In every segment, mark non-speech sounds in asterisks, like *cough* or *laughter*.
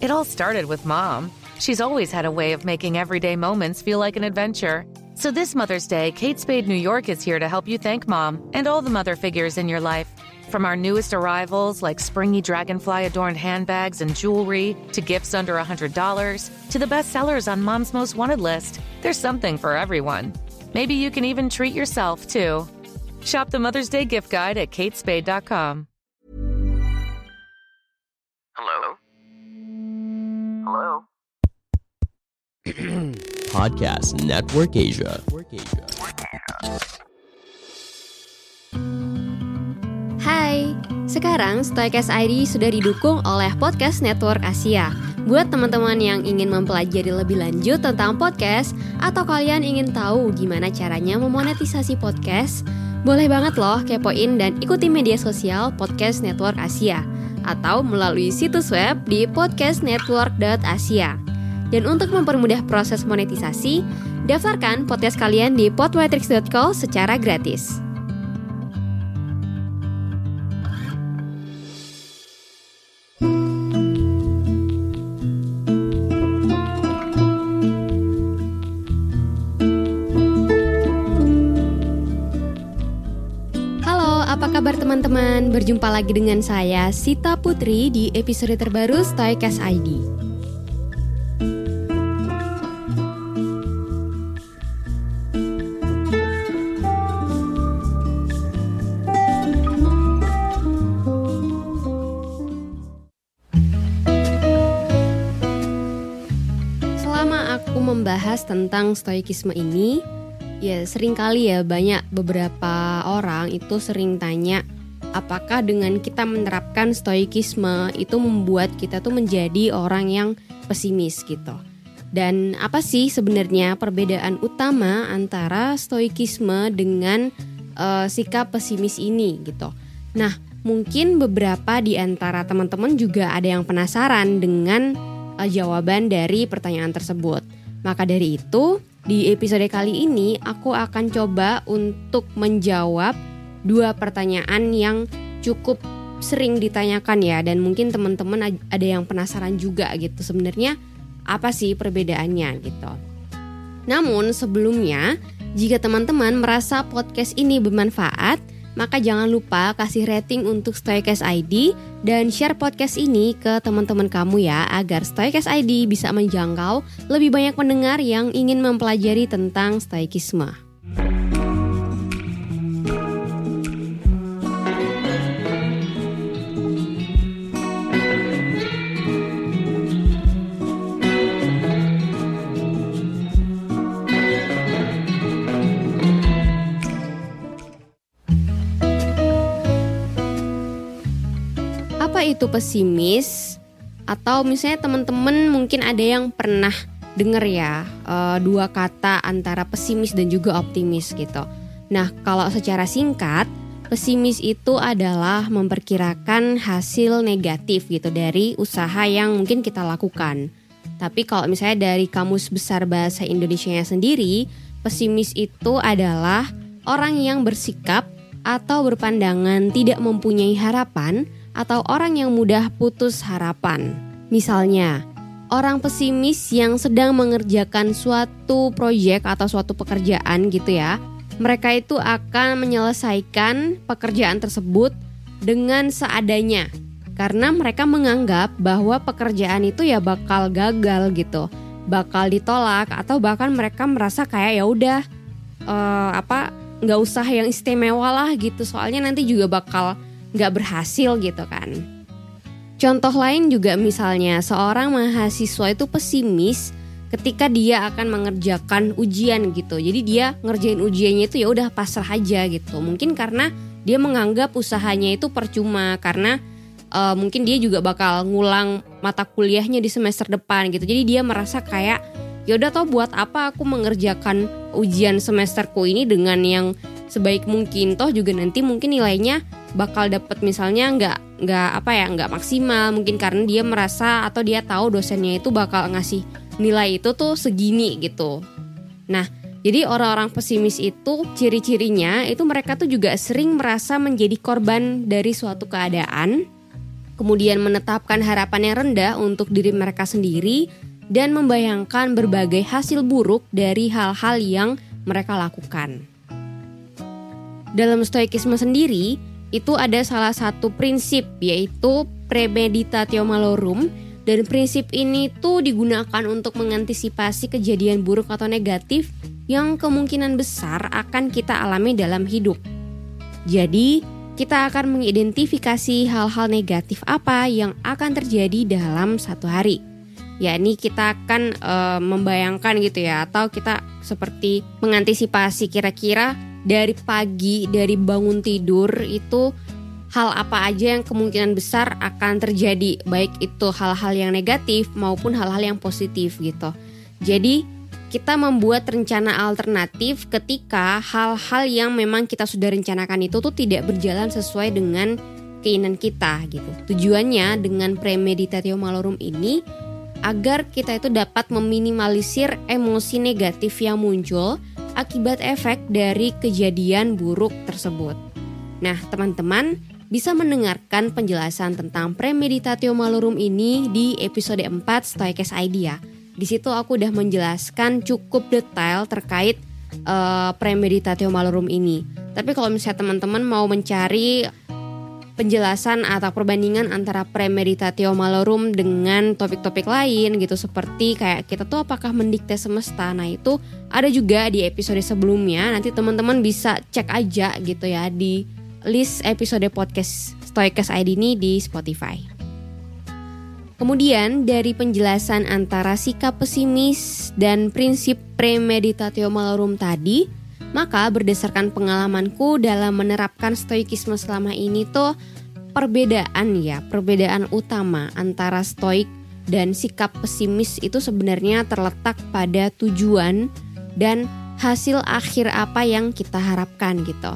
It all started with mom. She's always had a way of making everyday moments feel like an adventure. So this Mother's Day, Kate Spade New York is here to help you thank mom and all the mother figures in your life. From our newest arrivals, like springy dragonfly adorned handbags and jewelry, to gifts under $100, to the best sellers on mom's most wanted list, there's something for everyone. Maybe you can even treat yourself, too. Shop the Mother's Day gift guide at katespade.com. *clears throat* Podcast Network Asia. Hai, sekarang Stoikes ID sudah didukung oleh Podcast Network Asia. Buat teman-teman yang ingin mempelajari lebih lanjut tentang podcast atau kalian ingin tahu gimana caranya memonetisasi podcast, boleh banget loh kepoin dan ikuti media sosial Podcast Network Asia atau melalui situs web di podcastnetwork.asia. Dan untuk mempermudah proses monetisasi, daftarkan podcast kalian di podmetrics.co secara gratis. Teman-teman? Berjumpa lagi dengan saya, Sita Putri, di episode terbaru Stoikas ID. Membahas tentang stoikisme ini, ya sering kali ya banyak beberapa orang itu sering tanya apakah dengan kita menerapkan stoikisme itu membuat kita tuh menjadi orang yang pesimis gitu. Dan apa sih sebenarnya perbedaan utama antara stoikisme dengan eh, sikap pesimis ini gitu. Nah, mungkin beberapa di antara teman-teman juga ada yang penasaran dengan eh, jawaban dari pertanyaan tersebut. Maka dari itu, di episode kali ini aku akan coba untuk menjawab dua pertanyaan yang cukup sering ditanyakan ya dan mungkin teman-teman ad- ada yang penasaran juga gitu sebenarnya apa sih perbedaannya gitu. Namun sebelumnya, jika teman-teman merasa podcast ini bermanfaat, maka jangan lupa kasih rating untuk Stoikes ID dan share podcast ini ke teman-teman kamu ya agar Stoikes ID bisa menjangkau lebih banyak pendengar yang ingin mempelajari tentang stoikisme. Itu pesimis? Atau misalnya teman-teman mungkin ada yang pernah denger ya eh, dua kata antara pesimis dan juga optimis gitu. Nah kalau secara singkat pesimis itu adalah memperkirakan hasil negatif gitu dari usaha yang mungkin kita lakukan. Tapi kalau misalnya dari kamus besar bahasa Indonesia sendiri, pesimis itu adalah orang yang bersikap atau berpandangan tidak mempunyai harapan atau orang yang mudah putus harapan. Misalnya, orang pesimis yang sedang mengerjakan suatu proyek atau suatu pekerjaan gitu ya. Mereka itu akan menyelesaikan pekerjaan tersebut dengan seadanya karena mereka menganggap bahwa pekerjaan itu ya bakal gagal gitu, bakal ditolak atau bahkan mereka merasa kayak ya udah eh, apa nggak usah yang istimewa lah gitu soalnya nanti juga bakal nggak berhasil gitu kan. Contoh lain juga misalnya seorang mahasiswa itu pesimis ketika dia akan mengerjakan ujian gitu. Jadi dia ngerjain ujiannya itu ya udah pasrah aja gitu. Mungkin karena dia menganggap usahanya itu percuma karena eh, mungkin dia juga bakal ngulang mata kuliahnya di semester depan gitu. Jadi dia merasa kayak ya udah tau buat apa aku mengerjakan ujian semesterku ini dengan yang sebaik mungkin toh juga nanti mungkin nilainya bakal dapat misalnya nggak nggak apa ya nggak maksimal mungkin karena dia merasa atau dia tahu dosennya itu bakal ngasih nilai itu tuh segini gitu nah jadi orang-orang pesimis itu ciri-cirinya itu mereka tuh juga sering merasa menjadi korban dari suatu keadaan kemudian menetapkan harapan yang rendah untuk diri mereka sendiri, dan membayangkan berbagai hasil buruk dari hal-hal yang mereka lakukan. Dalam stoikisme sendiri, itu ada salah satu prinsip yaitu premeditatio malorum dan prinsip ini tuh digunakan untuk mengantisipasi kejadian buruk atau negatif yang kemungkinan besar akan kita alami dalam hidup. Jadi, kita akan mengidentifikasi hal-hal negatif apa yang akan terjadi dalam satu hari. Yakni kita akan e, membayangkan gitu ya atau kita seperti mengantisipasi kira-kira dari pagi dari bangun tidur itu hal apa aja yang kemungkinan besar akan terjadi baik itu hal-hal yang negatif maupun hal-hal yang positif gitu. Jadi kita membuat rencana alternatif ketika hal-hal yang memang kita sudah rencanakan itu tuh tidak berjalan sesuai dengan keinginan kita gitu. Tujuannya dengan premeditatio malorum ini agar kita itu dapat meminimalisir emosi negatif yang muncul akibat efek dari kejadian buruk tersebut. Nah, teman-teman bisa mendengarkan penjelasan tentang premeditatio malorum ini di episode 4 Stoikes Idea. Di situ aku udah menjelaskan cukup detail terkait uh, premeditatio malorum ini. Tapi kalau misalnya teman-teman mau mencari penjelasan atau perbandingan antara premeditatio malorum dengan topik-topik lain gitu seperti kayak kita tuh apakah mendikte semesta. Nah, itu ada juga di episode sebelumnya. Nanti teman-teman bisa cek aja gitu ya di list episode podcast Stoikes ID ini di Spotify. Kemudian dari penjelasan antara sikap pesimis dan prinsip premeditatio malorum tadi, maka berdasarkan pengalamanku dalam menerapkan stoikisme selama ini tuh perbedaan ya, perbedaan utama antara stoik dan sikap pesimis itu sebenarnya terletak pada tujuan dan hasil akhir apa yang kita harapkan gitu.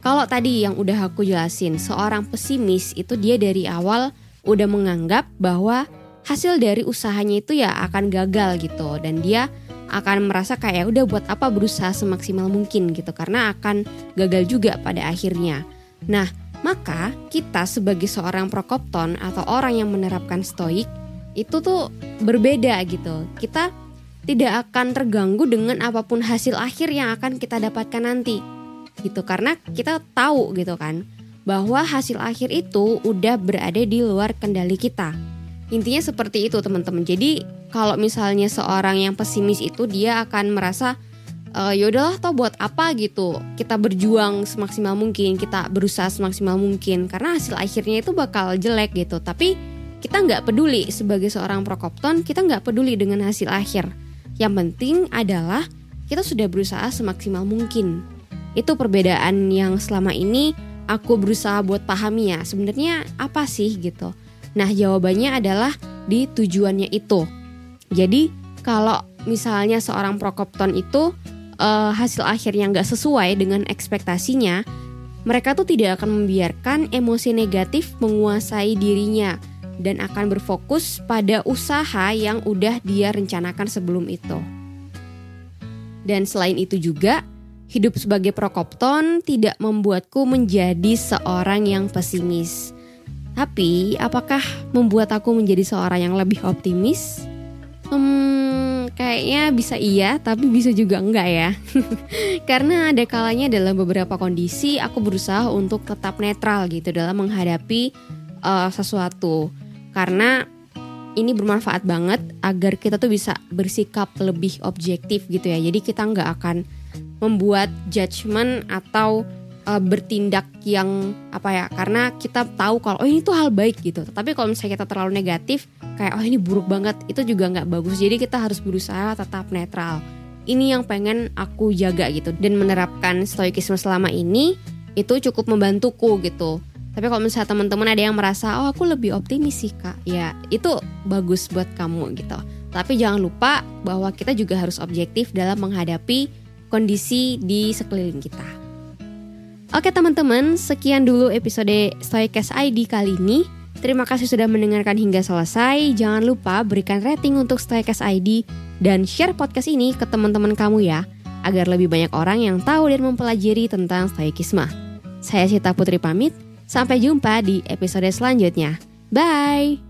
Kalau tadi yang udah aku jelasin, seorang pesimis itu dia dari awal udah menganggap bahwa hasil dari usahanya itu ya akan gagal gitu dan dia akan merasa kayak udah buat apa berusaha semaksimal mungkin gitu karena akan gagal juga pada akhirnya. Nah, maka kita sebagai seorang prokopton atau orang yang menerapkan stoik itu tuh berbeda gitu. Kita tidak akan terganggu dengan apa pun hasil akhir yang akan kita dapatkan nanti gitu karena kita tahu gitu kan bahwa hasil akhir itu udah berada di luar kendali kita. Intinya seperti itu teman-teman. Jadi kalau misalnya seorang yang pesimis itu dia akan merasa e, yaudahlah tau buat apa gitu. Kita berjuang semaksimal mungkin, kita berusaha semaksimal mungkin karena hasil akhirnya itu bakal jelek gitu. Tapi kita nggak peduli sebagai seorang prokopton, kita nggak peduli dengan hasil akhir. Yang penting adalah kita sudah berusaha semaksimal mungkin. Itu perbedaan yang selama ini aku berusaha buat pahami ya sebenarnya apa sih gitu. Nah jawabannya adalah di tujuannya itu. Jadi kalau misalnya seorang prokopton itu uh, hasil akhirnya nggak sesuai dengan ekspektasinya, mereka tuh tidak akan membiarkan emosi negatif menguasai dirinya dan akan berfokus pada usaha yang udah dia rencanakan sebelum itu. Dan selain itu juga, Hidup sebagai prokopton tidak membuatku menjadi seorang yang pesimis. Tapi, apakah membuat aku menjadi seorang yang lebih optimis? Hmm, kayaknya bisa iya, tapi bisa juga enggak ya. *laughs* Karena ada kalanya dalam beberapa kondisi aku berusaha untuk tetap netral gitu dalam menghadapi uh, sesuatu. Karena ini bermanfaat banget agar kita tuh bisa bersikap lebih objektif gitu ya. Jadi kita nggak akan membuat judgement atau uh, bertindak yang apa ya karena kita tahu kalau oh ini tuh hal baik gitu. Tapi kalau misalnya kita terlalu negatif kayak oh ini buruk banget itu juga nggak bagus. Jadi kita harus berusaha tetap netral. Ini yang pengen aku jaga gitu. Dan menerapkan stoikisme selama ini itu cukup membantuku gitu. Tapi kalau misalnya teman-teman ada yang merasa oh aku lebih optimis sih kak ya itu bagus buat kamu gitu. Tapi jangan lupa bahwa kita juga harus objektif dalam menghadapi kondisi di sekeliling kita. Oke teman-teman, sekian dulu episode Stoikes ID kali ini. Terima kasih sudah mendengarkan hingga selesai. Jangan lupa berikan rating untuk Stoikes ID dan share podcast ini ke teman-teman kamu ya, agar lebih banyak orang yang tahu dan mempelajari tentang Stoikisme. Saya Sita Putri pamit, sampai jumpa di episode selanjutnya. Bye.